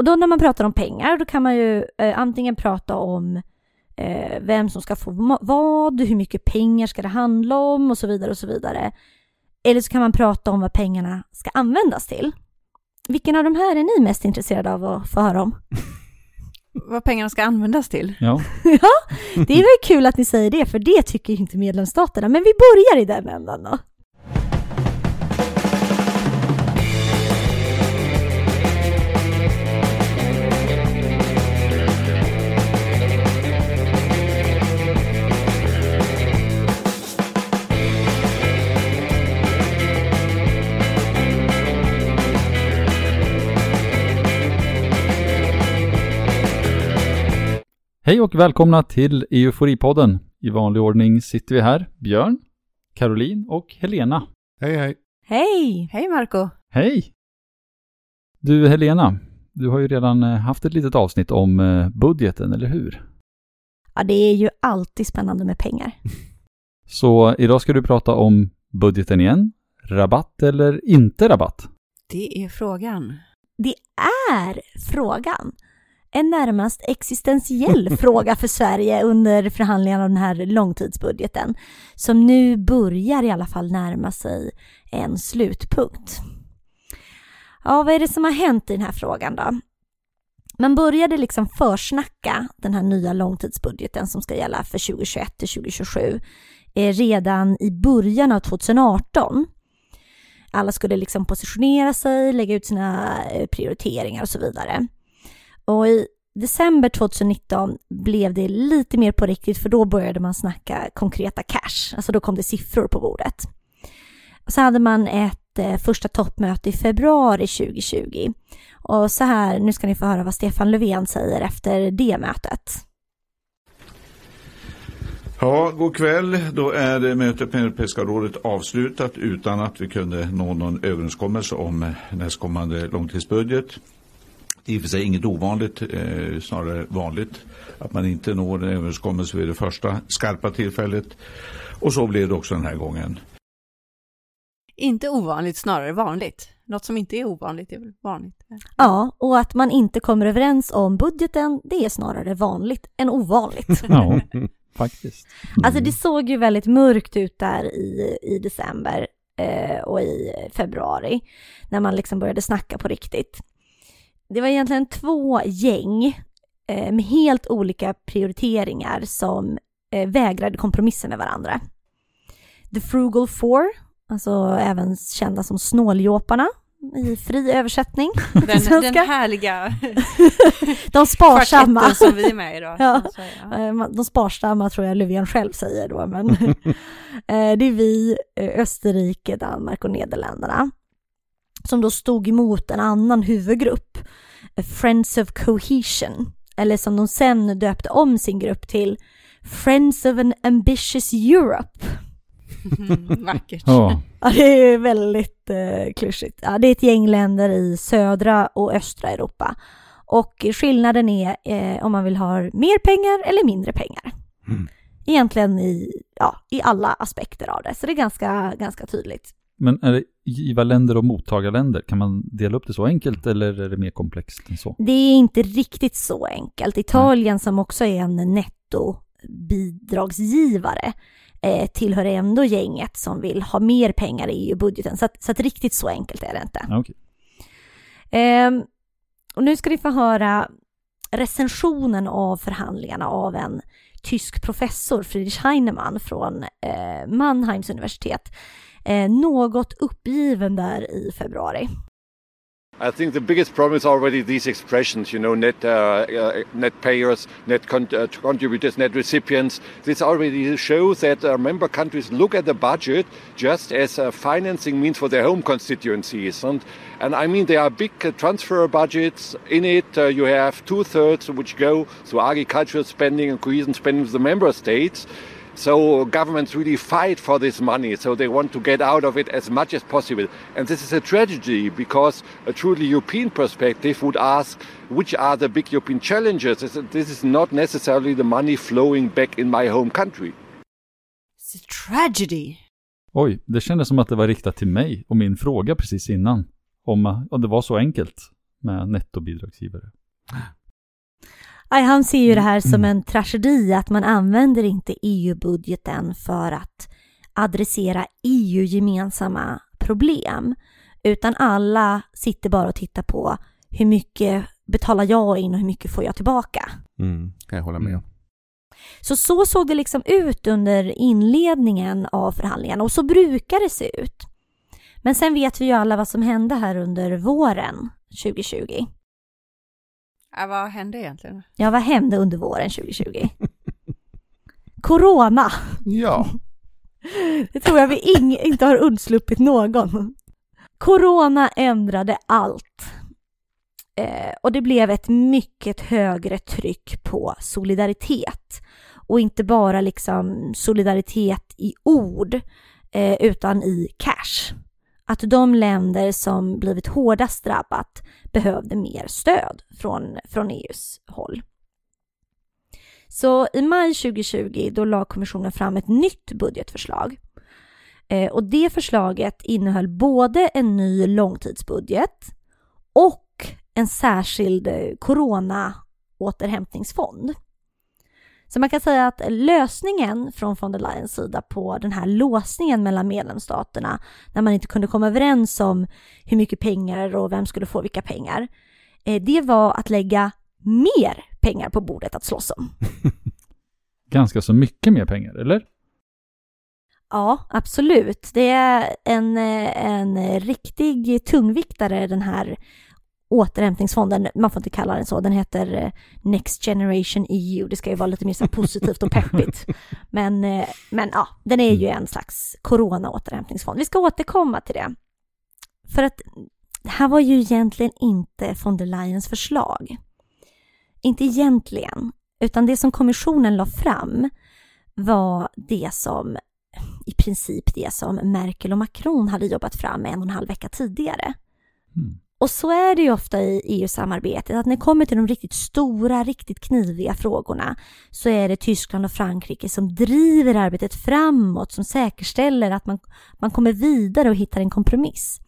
Och då när man pratar om pengar, då kan man ju eh, antingen prata om eh, vem som ska få vad, hur mycket pengar ska det handla om och så vidare och så vidare. Eller så kan man prata om vad pengarna ska användas till. Vilken av de här är ni mest intresserade av att få höra om? vad pengarna ska användas till? Ja. ja, det är väl kul att ni säger det, för det tycker inte medlemsstaterna. Men vi börjar i den ändan då. Hej och välkomna till Euforipodden. I vanlig ordning sitter vi här, Björn, Caroline och Helena. Hej hej. Hej! Hej Marco. Hej! Du Helena, du har ju redan eh, haft ett litet avsnitt om eh, budgeten, eller hur? Ja, det är ju alltid spännande med pengar. Så idag ska du prata om budgeten igen. Rabatt eller inte rabatt? Det är frågan. Det är frågan en närmast existentiell fråga för Sverige under förhandlingarna av den här långtidsbudgeten, som nu börjar i alla fall närma sig en slutpunkt. Ja, vad är det som har hänt i den här frågan då? Man började liksom försnacka den här nya långtidsbudgeten som ska gälla för 2021 till 2027 eh, redan i början av 2018. Alla skulle liksom positionera sig, lägga ut sina eh, prioriteringar och så vidare. Och i december 2019 blev det lite mer på riktigt för då började man snacka konkreta cash, alltså då kom det siffror på bordet. Och så hade man ett eh, första toppmöte i februari 2020. Och så här, nu ska ni få höra vad Stefan Löfven säger efter det mötet. Ja, god kväll. Då är mötet med Europeiska rådet avslutat utan att vi kunde nå någon överenskommelse om nästkommande långtidsbudget i och för sig inget ovanligt, eh, snarare vanligt att man inte når en överenskommelse vid det första skarpa tillfället. Och så blev det också den här gången. Inte ovanligt, snarare vanligt. Något som inte är ovanligt är väl vanligt? Ja, och att man inte kommer överens om budgeten, det är snarare vanligt än ovanligt. ja, faktiskt. Mm. Alltså det såg ju väldigt mörkt ut där i, i december eh, och i februari, när man liksom började snacka på riktigt det var egentligen två gäng eh, med helt olika prioriteringar som eh, vägrade kompromissa med varandra. The Frugal Four, alltså även kända som snåljåparna i fri översättning. Den, den härliga de sparsamma. som vi är med idag. Ja. Eh, de sparsamma tror jag Löfven själv säger då, men eh, det är vi, eh, Österrike, Danmark och Nederländerna som då stod emot en annan huvudgrupp, Friends of Cohesion, eller som de sen döpte om sin grupp till Friends of an Ambitious Europe. Mm, vackert. Ja, det är väldigt eh, klyschigt. Ja, det är ett gäng länder i södra och östra Europa. Och skillnaden är eh, om man vill ha mer pengar eller mindre pengar. Mm. Egentligen i, ja, i alla aspekter av det, så det är ganska, ganska tydligt. Men är det givarländer och mottagarländer? Kan man dela upp det så enkelt eller är det mer komplext än så? Det är inte riktigt så enkelt. Italien som också är en nettobidragsgivare eh, tillhör ändå gänget som vill ha mer pengar i EU-budgeten. Så, att, så att riktigt så enkelt är det inte. Okay. Eh, och nu ska ni få höra recensionen av förhandlingarna av en tysk professor, Friedrich Heinemann från eh, Mannheims universitet något uppgiven där i februari. I think the biggest problem is already these expressions, you know, net, uh, uh, net payers, net con uh, contributors, net recipients. This already shows that uh, member countries look at the budget just as a financing means for their home constituencies. And, and I mean, there are big uh, transfer budgets in it. Uh, you have two thirds which go to agricultural spending and cohesion spending of the member states. So governments really fight for this money, so they want to get out of it as much as possible. And this is a tragedy because a truly European perspective would ask which are the big European challenges. This is not necessarily the money flowing back in my home country. It's a tragedy. Oj, det kändes som att det var riktat till mig och min fråga precis innan. Om, om det var så enkelt. med nettobidragsgivare. Aj, han ser ju det här som Mm. en tragedi att man använder inte EU-budgeten för att adressera EU-gemensamma problem. Utan alla sitter bara och tittar på hur mycket betalar jag in och hur mycket får jag tillbaka. Mm, kan jag hålla med om. Så så såg det liksom ut under inledningen av förhandlingarna och så brukar det se ut. Men sen vet vi ju alla vad som hände här under våren 2020. Ja, vad hände egentligen? Ja, vad hände under våren 2020? Corona! Ja, Det tror jag vi ing- inte har undsluppit någon. Corona ändrade allt. Eh, och det blev ett mycket högre tryck på solidaritet. Och inte bara liksom solidaritet i ord, eh, utan i cash. Att de länder som blivit hårdast drabbat behövde mer stöd från, från EUs håll. Så i maj 2020 då la kommissionen fram ett nytt budgetförslag. Eh, och det förslaget innehöll både en ny långtidsbudget och en särskild eh, coronaåterhämtningsfond. återhämtningsfond. Så man kan säga att lösningen från von der Leyens sida på den här låsningen mellan medlemsstaterna när man inte kunde komma överens om hur mycket pengar och vem skulle få vilka pengar, eh, det var att lägga mer pengar på bordet att slåss om. Ganska så mycket mer pengar, eller? Ja, absolut. Det är en, eh, en riktig tungviktare den här återhämtningsfonden. Man får inte kalla den så. Den heter eh, Next Generation EU. Det ska ju vara lite mer så positivt och peppigt. Men, eh, men ja, den är ju en slags corona-återhämtningsfond. Vi ska återkomma till det. För att det här var ju egentligen inte von der Leyens förslag. Inte egentligen, utan det som kommissionen la fram var det som i princip det som Merkel och Macron hade jobbat fram en och en halv vecka tidigare. Mm. Och så är det ju ofta i EU-samarbetet, att när det kommer till de riktigt stora, riktigt kniviga frågorna så är det Tyskland och Frankrike som driver arbetet framåt, som säkerställer att man, man kommer vidare och hittar en kompromiss.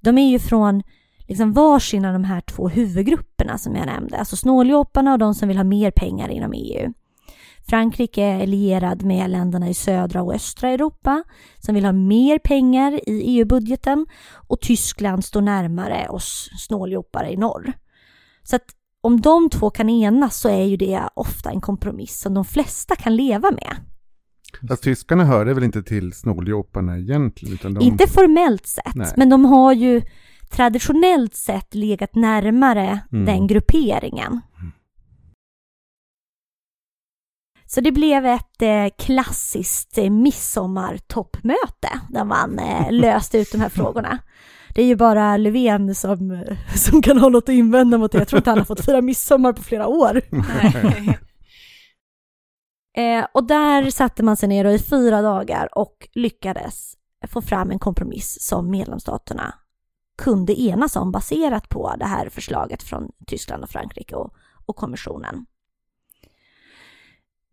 De är ju från liksom varsin av de här två huvudgrupperna som jag nämnde, alltså snåljåparna och de som vill ha mer pengar inom EU. Frankrike är lierad med länderna i södra och östra Europa som vill ha mer pengar i EU-budgeten och Tyskland står närmare oss snåljåpare i norr. Så att om de två kan enas så är ju det ofta en kompromiss som de flesta kan leva med. Fast tyskarna hörde väl inte till snåljåparna egentligen? Utan de... Inte formellt sett, Nej. men de har ju traditionellt sett legat närmare Mm. den grupperingen. Så det blev ett eh, klassiskt eh, midsommartoppmöte där man eh, löste ut de här frågorna. Det är ju bara Löfven som, eh, som kan ha något att invända mot det. Jag tror inte han har fått fira midsommar på flera år. Eh, och där satte man sig ner i fyra dagar och lyckades få fram en kompromiss som medlemsstaterna kunde enas om baserat på det här förslaget från Tyskland och Frankrike och, och kommissionen.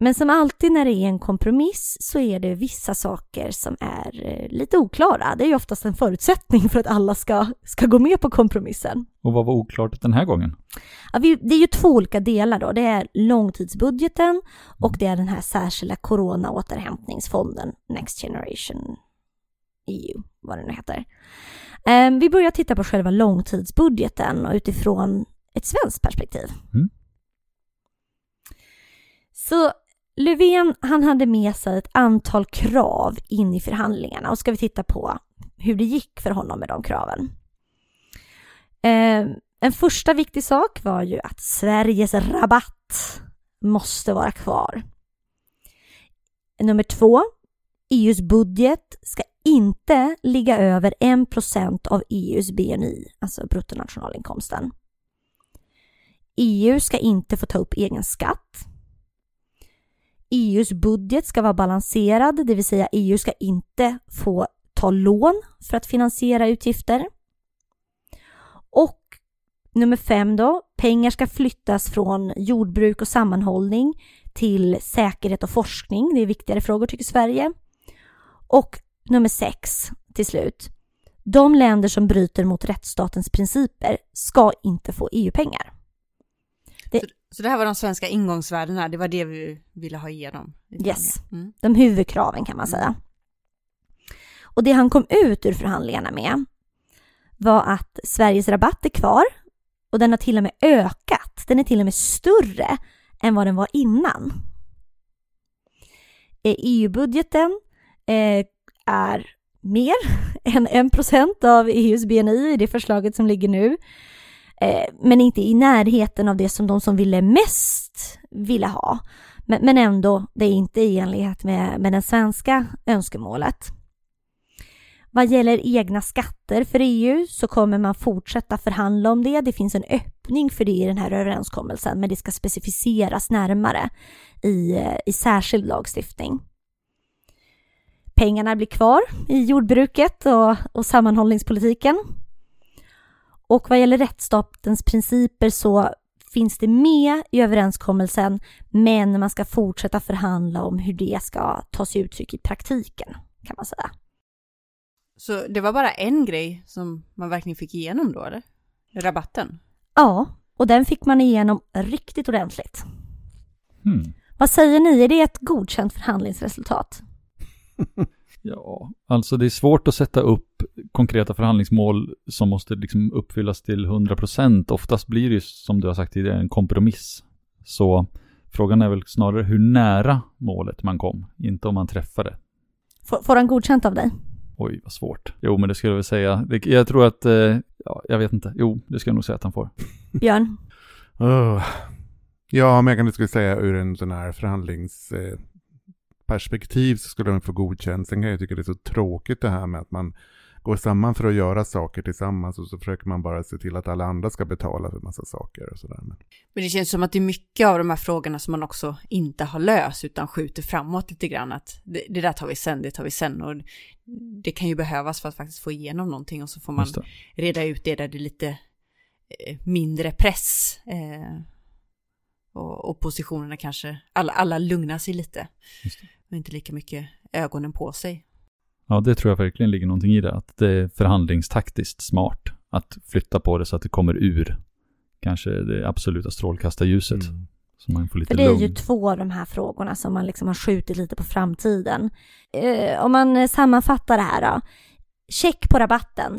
Men som alltid när det är en kompromiss så är det vissa saker som är eh, lite oklara. Det är ju oftast en förutsättning för att alla ska, ska gå med på kompromissen. Och vad var oklart den här gången? Ja, vi, det är ju två olika delar då. Det är långtidsbudgeten och det är den här särskilda corona-återhämtningsfonden Next Generation EU, vad det nu heter. Ehm, vi börjar titta på själva långtidsbudgeten och utifrån ett svenskt perspektiv. Mm. Så Löfven, han hade med sig ett antal krav in i förhandlingarna och ska vi titta på hur det gick för honom med de kraven. Eh, en första viktig sak var ju att Sveriges rabatt måste vara kvar. Nummer två, EUs budget ska inte ligga över 1% av EUs BNI, alltså bruttonationalinkomsten. EU ska inte få ta upp egen skatt. EUs budget ska vara balanserad, det vill säga EU ska inte få ta lån för att finansiera utgifter. Och nummer fem då, pengar ska flyttas från jordbruk och sammanhållning till säkerhet och forskning. Det är viktigare frågor tycker Sverige. Och nummer sex till slut, De länder som bryter mot rättsstatens principer ska inte få EU-pengar. Det så det här var de svenska ingångsvärdena, det var det vi ville ha igenom? Yes. Mm. De huvudkraven kan man säga. Och det han kom ut ur förhandlingarna med var att Sveriges rabatt är kvar och den har till och med ökat. Den är till och med större än vad den var innan. Eh, EU-budgeten eh, är mer än 1% av EUs BNI i det förslaget som ligger nu. Eh, men inte i närheten av det som de som ville mest ville ha. Men, men ändå, det är inte i enlighet med, med det svenska önskemålet. Vad gäller egna skatter för EU så kommer man fortsätta förhandla om det. Det finns en öppning för det i den här överenskommelsen, men det ska specificeras närmare i, i särskild lagstiftning. Pengarna blir kvar i jordbruket och, och sammanhållningspolitiken. Och vad gäller rättsstatens principer så finns det med i överenskommelsen, men man ska fortsätta förhandla om hur det ska ta sig uttryck i praktiken, kan man säga. Så det var bara en grej som man verkligen fick igenom då, eller? Rabatten? Ja, och den fick man igenom riktigt ordentligt. Hmm. Vad säger ni, är det ett godkänt förhandlingsresultat? Ja, alltså det är svårt att sätta upp konkreta förhandlingsmål som måste liksom uppfyllas till 100%. Oftast blir det ju, som du har sagt tidigare, en kompromiss. Så frågan är väl snarare hur nära målet man kom, inte om man träffade. Får, får han godkänt av dig? Oj, vad svårt. Jo, men det skulle jag väl säga. Jag tror att, eh, ja, jag vet inte. Jo, det ska jag nog säga att han får. Björn? Åh. Ja, men jag kan skulle säga ur en sån här förhandlingsperspektiv eh, perspektiv så skulle de få godkänt. Sen kan jag tycka det är så tråkigt det här med att man går samman för att göra saker tillsammans och så försöker man bara se till att alla andra ska betala för massa saker och sådär. Men... Det känns som att det är mycket av de här frågorna som man också inte har löst utan skjuter framåt lite grann. Att det, det där tar vi sen, det tar vi sen. Och det kan ju behövas för att faktiskt få igenom någonting och så får man reda ut det där det är lite eh, mindre press. Eh, och, och positionerna kanske, alla, alla lugnar sig lite. Just det. Och inte lika mycket ögonen på sig. Ja, det tror jag verkligen ligger någonting i det. Att det är förhandlingstaktiskt smart att flytta på det så att det kommer ur kanske det absoluta strålkastarljuset. Mm. Så man får lite För det är lugn. ju två av de här frågorna som man liksom har skjutit lite på framtiden. Eh, om man sammanfattar det här då. Check på rabatten.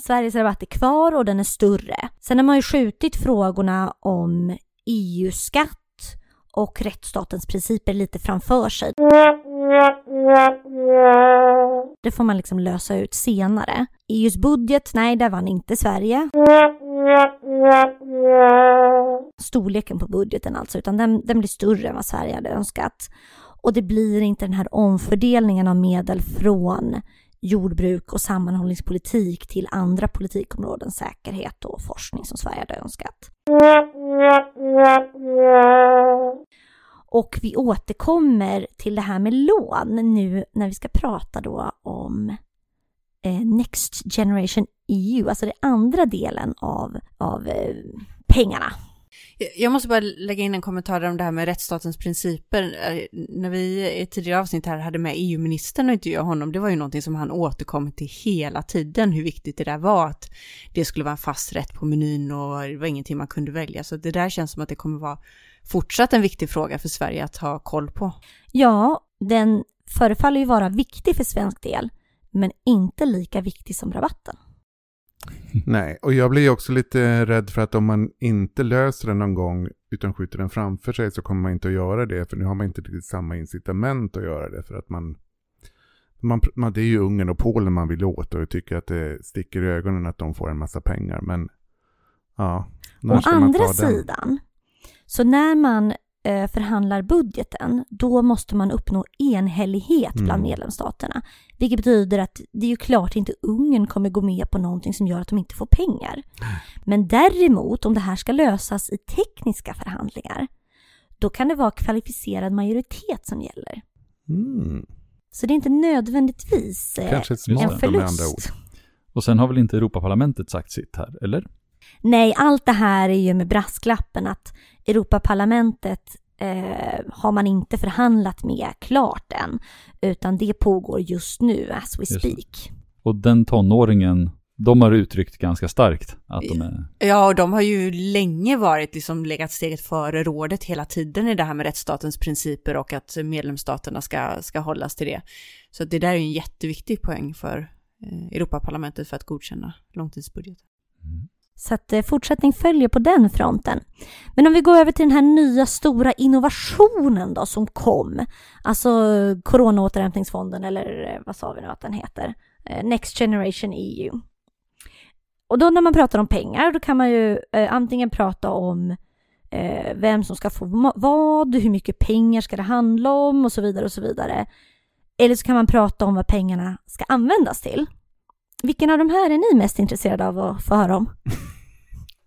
Sveriges rabatt är kvar och den är större. Sen har man ju skjutit frågorna om EU-skatt och rättsstatens principer lite framför sig. Det får man liksom lösa ut senare. EUs budget, nej, där vann inte Sverige. Storleken på budgeten alltså, utan den, den blir större än vad Sverige hade önskat. Och det blir inte den här omfördelningen av medel från jordbruk och sammanhållningspolitik till andra politikområden, säkerhet och forskning som Sverige hade önskat. Och vi återkommer till det här med lån nu när vi ska prata då om eh, Next Generation EU, alltså den andra delen av, av eh, pengarna. Jag- måste bara lägga in en kommentar om det här med rättsstatens principer. Eh, när vi i ett tidigare avsnitt här hade med EU-ministern och intervjuade honom, det var ju någonting som han återkom till hela tiden, hur viktigt det där var, att det skulle vara en fast rätt på menyn och det var ingenting man kunde välja. Så det där känns som att det kommer vara fortsatt en viktig fråga för Sverige att ha koll på. Ja, den förefaller ju vara viktig för svensk del, men inte lika viktig som rabatten. Nej, och jag blir också lite rädd för att om man inte löser den någon gång utan skjuter den framför sig så kommer man inte att göra det. För nu har man inte riktigt samma incitament att göra det. För att man, man, man det är ju Ungern och Polen man vill åt och tycker att det sticker i ögonen att de får en massa pengar. Men ja, Å andra sidan, så när man eh, förhandlar budgeten, då måste man uppnå enhällighet bland Mm. medlemsstaterna. Vilket betyder att det är ju klart inte Ungern kommer gå med på någonting som gör att de inte får pengar. Men däremot, om det här ska lösas i tekniska förhandlingar, då kan det vara kvalificerad majoritet som gäller. Mm. Så det är inte nödvändigtvis eh, Kanske ett en förlust. Och sen har väl inte Europaparlamentet sagt sitt här, eller? Nej, allt det här är ju med brasklappen att Europaparlamentet eh, har man inte förhandlat med klart än, utan det pågår just nu as we Just speak. Och den tonåringen, de har uttryckt ganska starkt att de är... Ja, och de har ju länge varit liksom legat steget före rådet hela tiden i det här med rättsstatens principer och att medlemsstaterna ska, ska hållas till det. Så det där är ju en jätteviktig poäng för eh, Europaparlamentet för att godkänna långtidsbudgeten. Mm. Så att eh, fortsättning följer på den fronten. Men om vi går över till den här nya stora innovationen då som kom, alltså eh, coronaåterhämtningsfonden eller eh, vad sa vi nu att den heter, Next Generation EU. Och då när man pratar om pengar, då kan man ju antingen prata om vem som ska få vad, hur mycket pengar ska det handla om och så vidare och så vidare. Eller så kan man prata om vad pengarna ska användas till. Vilken av de här är ni mest intresserade av att få höra om?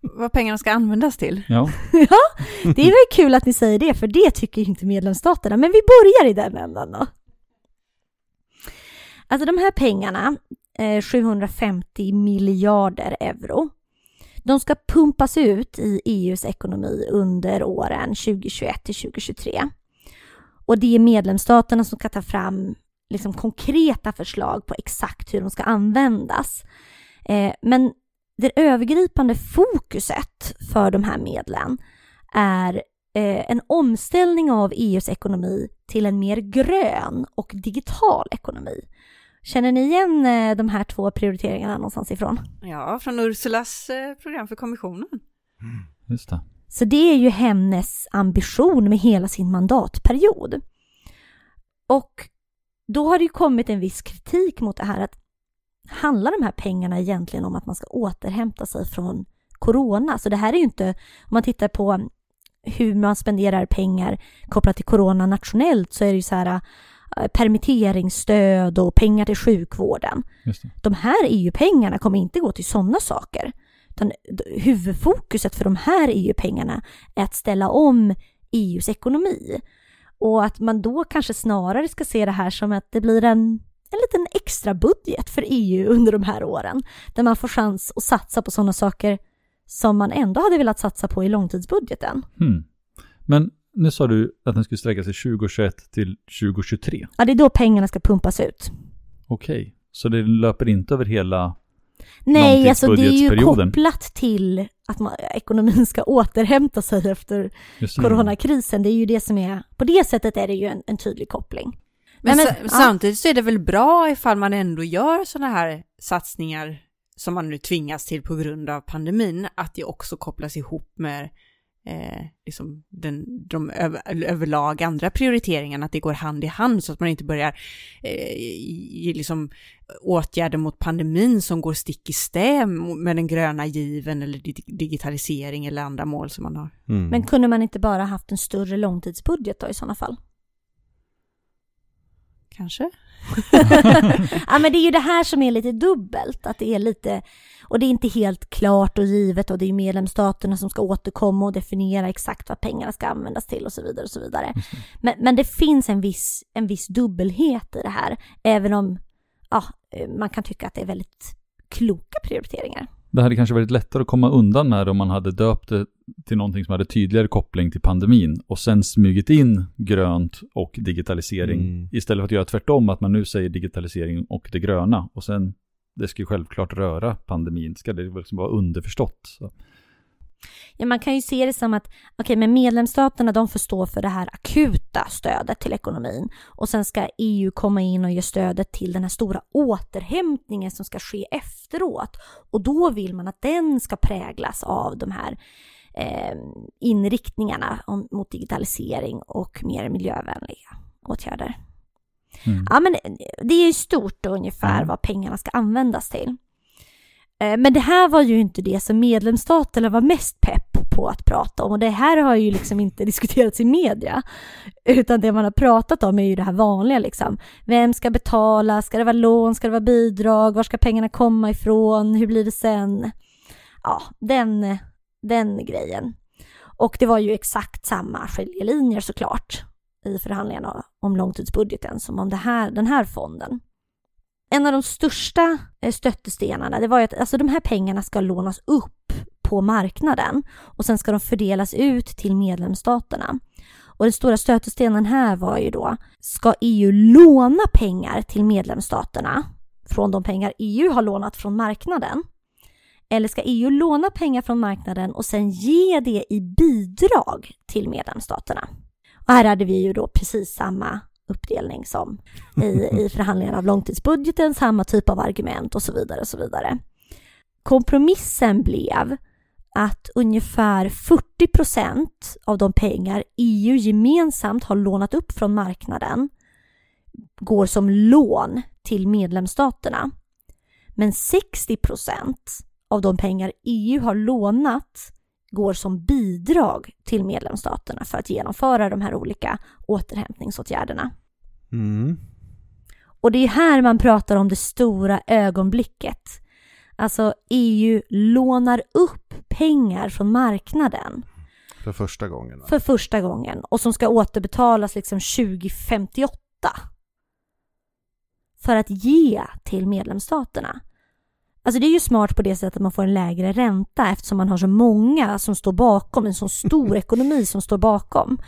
vad pengarna ska användas till? Ja. ja, det är väl kul att ni säger det, för det tycker inte medlemsstaterna. Men vi börjar i den ändan då. Alltså de här pengarna, 750 eh, miljarder euro, de ska pumpas ut i EUs ekonomi under åren 2021 till 2023. Och det är medlemsstaterna som ska ta fram liksom konkreta förslag på exakt hur de ska användas. Eh, men det övergripande fokuset för de här medlen är eh, en omställning av EUs ekonomi till en mer grön och digital ekonomi. Känner ni igen eh, de här två prioriteringarna någonstans ifrån? Ja, från Ursulas program för kommissionen. Mm, just det. Så det är ju hennes ambition med hela sin mandatperiod. Och då har det ju kommit en viss kritik mot det här att handlar de här pengarna egentligen om att man ska återhämta sig från corona? Så det här är ju inte, om man tittar på hur man spenderar pengar kopplat till corona nationellt så är det ju så här Eh, permitteringsstöd och pengar till sjukvården. De här EU-pengarna kommer inte gå till sådana saker. Utan huvudfokuset för de här EU-pengarna är att ställa om EUs ekonomi. Och att man då kanske snarare ska se det här som att det blir en, en liten extra budget för EU under de här åren. Där man får chans att satsa på sådana saker som man ändå hade velat satsa på i långtidsbudgeten. Hmm. Men nu sa du att den skulle sträcka sig 2021 till 2023. Ja, det är då pengarna ska pumpas ut. Okej, okay. så det löper inte över hela Nej, alltså det är ju kopplat till att man, ekonomin ska återhämta sig efter coronakrisen. Det är ju det som är, på det sättet är det ju en, en tydlig koppling. Men, men, men samtidigt så är det väl bra ifall man ändå gör sådana här satsningar som man nu tvingas till på grund av pandemin, att det också kopplas ihop med eh, liksom den, de över, överlag andra prioriteringarna, att det går hand i hand så att man inte börjar eh, ge liksom åtgärder mot pandemin som går stick i stäv med den gröna given eller digitalisering eller andra mål som man har. Mm. Men kunde man inte bara haft en större långtidsbudget då i sådana fall? Kanske. ja men det är ju det här som är lite dubbelt, att det är lite, och det är inte helt klart och givet och det är medlemsstaterna som ska återkomma och definiera exakt vad pengarna ska användas till och så vidare och så vidare. Men, men det finns en viss, en viss dubbelhet i det här, även om ja, man kan tycka att det är väldigt kloka prioriteringar. Det hade kanske varit lättare att komma undan med det om man hade döpt det till någonting som hade tydligare koppling till pandemin och sen smugit in grönt och digitalisering mm. istället för att göra tvärtom, att man nu säger digitalisering och det gröna och sen det ska ju självklart röra pandemin, ska det liksom vara underförstått. Så. Ja, man kan ju se det som att okay, men medlemsstaterna de får stå för det här akuta stödet till ekonomin och sen ska EU komma in och ge stödet till den här stora återhämtningen som ska ske efteråt. Och då vill man att den ska präglas av de här eh, inriktningarna om, mot digitalisering och mer miljövänliga åtgärder. Mm. Ja, men det är ju stort ungefär mm. vad pengarna ska användas till. Eh, men det här var ju inte det som medlemsstaterna var mest pepp på att prata om och det här har ju liksom inte diskuterats i media. Utan det man har pratat om är ju det här vanliga liksom. Vem ska betala? Ska det vara lån? Ska det vara bidrag? Var ska pengarna komma ifrån? Hur blir det sen? Ja, den, den grejen. Och det var ju exakt samma skiljelinjer såklart i förhandlingarna om långtidsbudgeten som om det här, den här fonden. En av de största eh, stöttestenarna, det var ju att alltså, de här pengarna ska lånas upp på marknaden och sen ska de fördelas ut till medlemsstaterna. Och den stora stötestenen här var ju då, ska EU låna pengar till medlemsstaterna från de pengar EU har lånat från marknaden? Eller ska EU låna pengar från marknaden och sen ge det i bidrag till medlemsstaterna? Och här hade vi ju då precis samma uppdelning som i, i förhandlingarna av långtidsbudgeten, samma typ av argument och så vidare och så vidare. Kompromissen blev att ungefär 40 procent av de pengar EU gemensamt har lånat upp från marknaden går som lån till medlemsstaterna. Men 60 procent av de pengar EU har lånat går som bidrag till medlemsstaterna för att genomföra de här olika återhämtningsåtgärderna. Mm. Och det är här man pratar om det stora ögonblicket. Alltså EU lånar upp pengar från marknaden För första gången. va? för första gången och som ska återbetalas liksom 2058 för att ge till medlemsstaterna. Alltså det är ju smart på det sättet att man får en lägre ränta eftersom man har så många som står bakom, en så stor ekonomi som står bakom.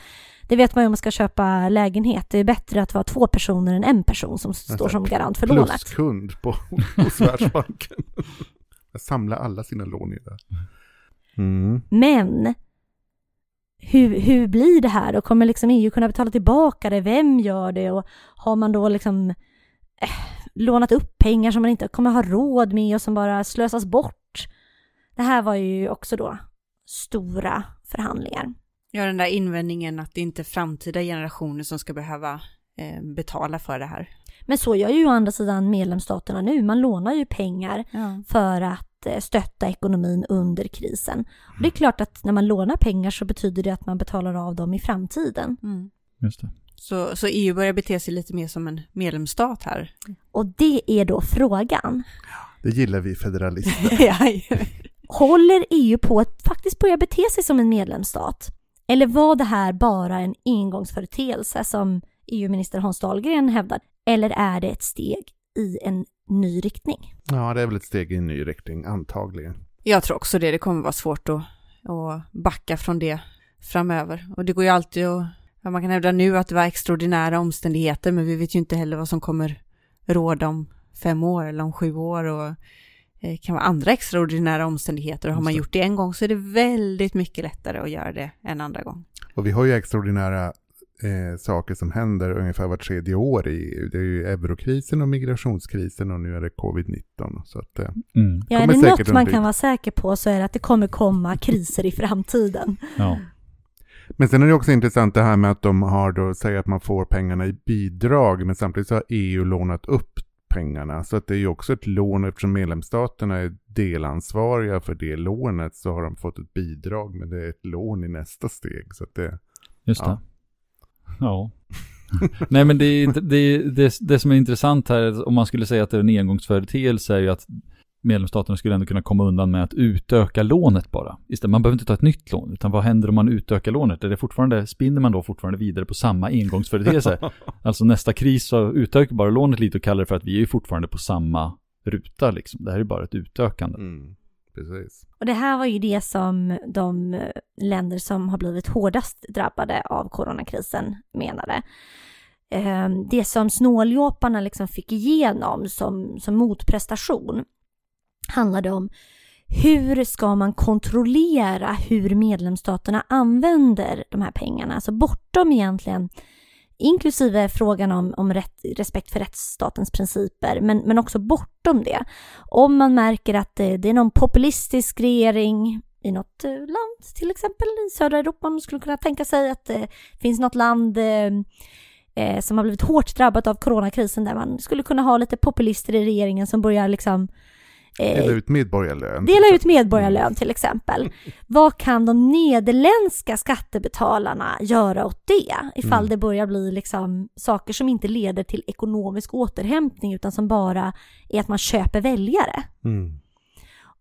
Det vet man ju om man ska köpa lägenhet. Det är bättre att vara två personer än en person som står som garant för lånet. Pluskund på, hos Världsbanken. Jag samlar alla sina lån i det. Mm. Men hur, hur blir det här? Och kommer liksom EU kunna betala tillbaka det? Vem gör det? Och har man då liksom eh, lånat upp pengar som man inte kommer ha råd med och som bara slösas bort? Det här var ju också då stora förhandlingar. Ja, den där invändningen att det inte är framtida generationer som ska behöva eh, betala för det här. Men så gör ju å andra sidan medlemsstaterna nu. Man lånar ju pengar Ja. för att eh, stötta ekonomin under krisen. Och det är klart att när man lånar pengar så betyder det att man betalar av dem i framtiden. Mm. Just det. Så, så EU börjar bete sig lite mer som en medlemsstat här. Och det är då frågan. Det gillar vi federalister. Håller EU på att faktiskt börja bete sig som en medlemsstat? Eller var det här bara en engångsföreteelse som EU-minister Hans Dahlgren hävdar? Eller är det ett steg i en ny riktning? Ja, det är väl ett steg i en ny riktning, antagligen. Jag tror också det. Det kommer vara svårt att, att backa från det framöver. Och det går ju alltid att... Ja, man kan hävda nu att det var extraordinära omständigheter, men vi vet ju inte heller vad som kommer råda om fem år eller om sju år. Och det kan vara andra extraordinära omständigheter. Och har man gjort det en gång så är det väldigt mycket lättare att göra det en andra gång. Och vi har ju extraordinära eh, saker som händer ungefär var tredje år i EU. Det är ju eurokrisen och migrationskrisen och nu är det covid-19. Så att, eh, Mm. Ja, är Kommer det något man kan vara säker på så är det att det kommer komma kriser i framtiden. Ja. Men sen är det också intressant det här med att de har då, säger att man får pengarna i bidrag, men samtidigt så har EU lånat upp pengarna. Så att det är ju också ett lån, eftersom medlemsstaterna är delansvariga för det lånet så har de fått ett bidrag, men det är ett lån i nästa steg. Så att det, Just Ja. det. Ja. Nej men det, det, det, det som är intressant här, om man skulle säga att det är en engångsföreteelse, är ju att medlemsstaterna skulle ändå kunna komma undan med att utöka lånet bara. Istället, man behöver inte ta ett nytt lån, utan vad händer om man utökar lånet? Är det fortfarande, spinner man då fortfarande vidare på samma engångsföreteelse? alltså nästa kris så utökar bara lånet lite och kallar det för att vi är ju fortfarande på samma ruta liksom. Det här är bara ett utökande. mm, precis. Och det här var ju det som de länder som har blivit hårdast drabbade av coronakrisen menade. Eh, Det som snåljåparna liksom fick igenom som, som motprestation handlade om hur ska man kontrollera hur medlemsstaterna använder de här pengarna? Alltså bortom egentligen, inklusive frågan om, om rätt, respekt för rättsstatens principer, men, men också bortom det. Om man märker att det, det är någon populistisk regering i något eh, land, till exempel i södra Europa, man skulle kunna tänka sig att det finns något land eh, eh, som har blivit hårt drabbat av coronakrisen där man skulle kunna ha lite populister i regeringen som börjar liksom eh, Dela ut medborgarlön. Dela ut medborgarlön till exempel. Vad kan de nederländska skattebetalarna göra åt det? Ifall Mm. det börjar bli liksom saker som inte leder till ekonomisk återhämtning utan som bara är att man köper väljare. Mm.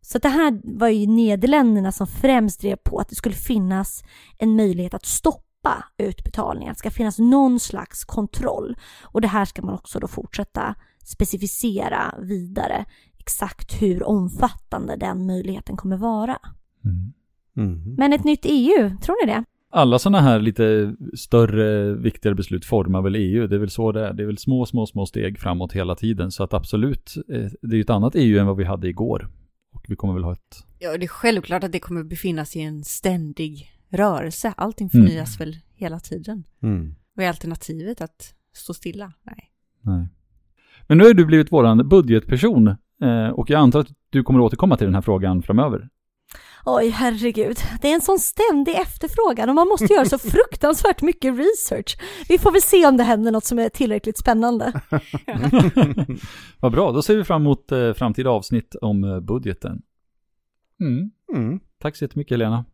Så det här var ju Nederländerna som främst drev på att det skulle finnas en möjlighet att stoppa utbetalningar. Det ska finnas någon slags kontroll. Och det här ska man också då fortsätta specificera vidare exakt hur omfattande den möjligheten kommer vara. Mm. Mm. Men ett nytt EU, tror ni det? alla sådana här lite större, viktigare beslut formar väl EU. Det är väl så det är. Det är väl små, små, små steg framåt hela tiden. Så att absolut, eh, det är ju ett annat EU än vad vi hade igår. Och vi kommer väl ha ett... Ja, det är självklart att det kommer befinna sig i en ständig rörelse. Allting förnyas väl hela tiden. Mm. Vad är alternativet? Att stå stilla? Nej. Nej. Men nu har du blivit våran budgetperson. Eh, och jag antar att du kommer återkomma till den här frågan framöver. Oj, herregud. Det är en sån ständig efterfrågan och man måste göra så fruktansvärt mycket research. Vi får väl se om det händer något som är tillräckligt spännande. Vad bra, då ser vi fram emot eh, framtida avsnitt om eh, budgeten. Mm. Mm. Tack så jättemycket Helena.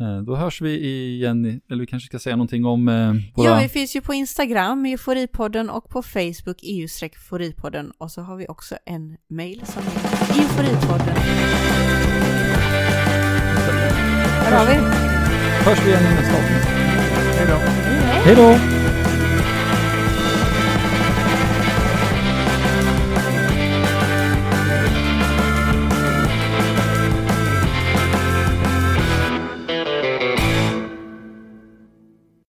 Eh, då hörs vi igen, eller vi kanske ska säga någonting om eh, våra... Ja, vi finns ju på Instagram, Euforipodden, och på Facebook, EU-foripodden. Och så har vi också en mail som är euforipodden. Här har vi. Hörs vi igen i nästa avsnitt. Hej då. Hej då!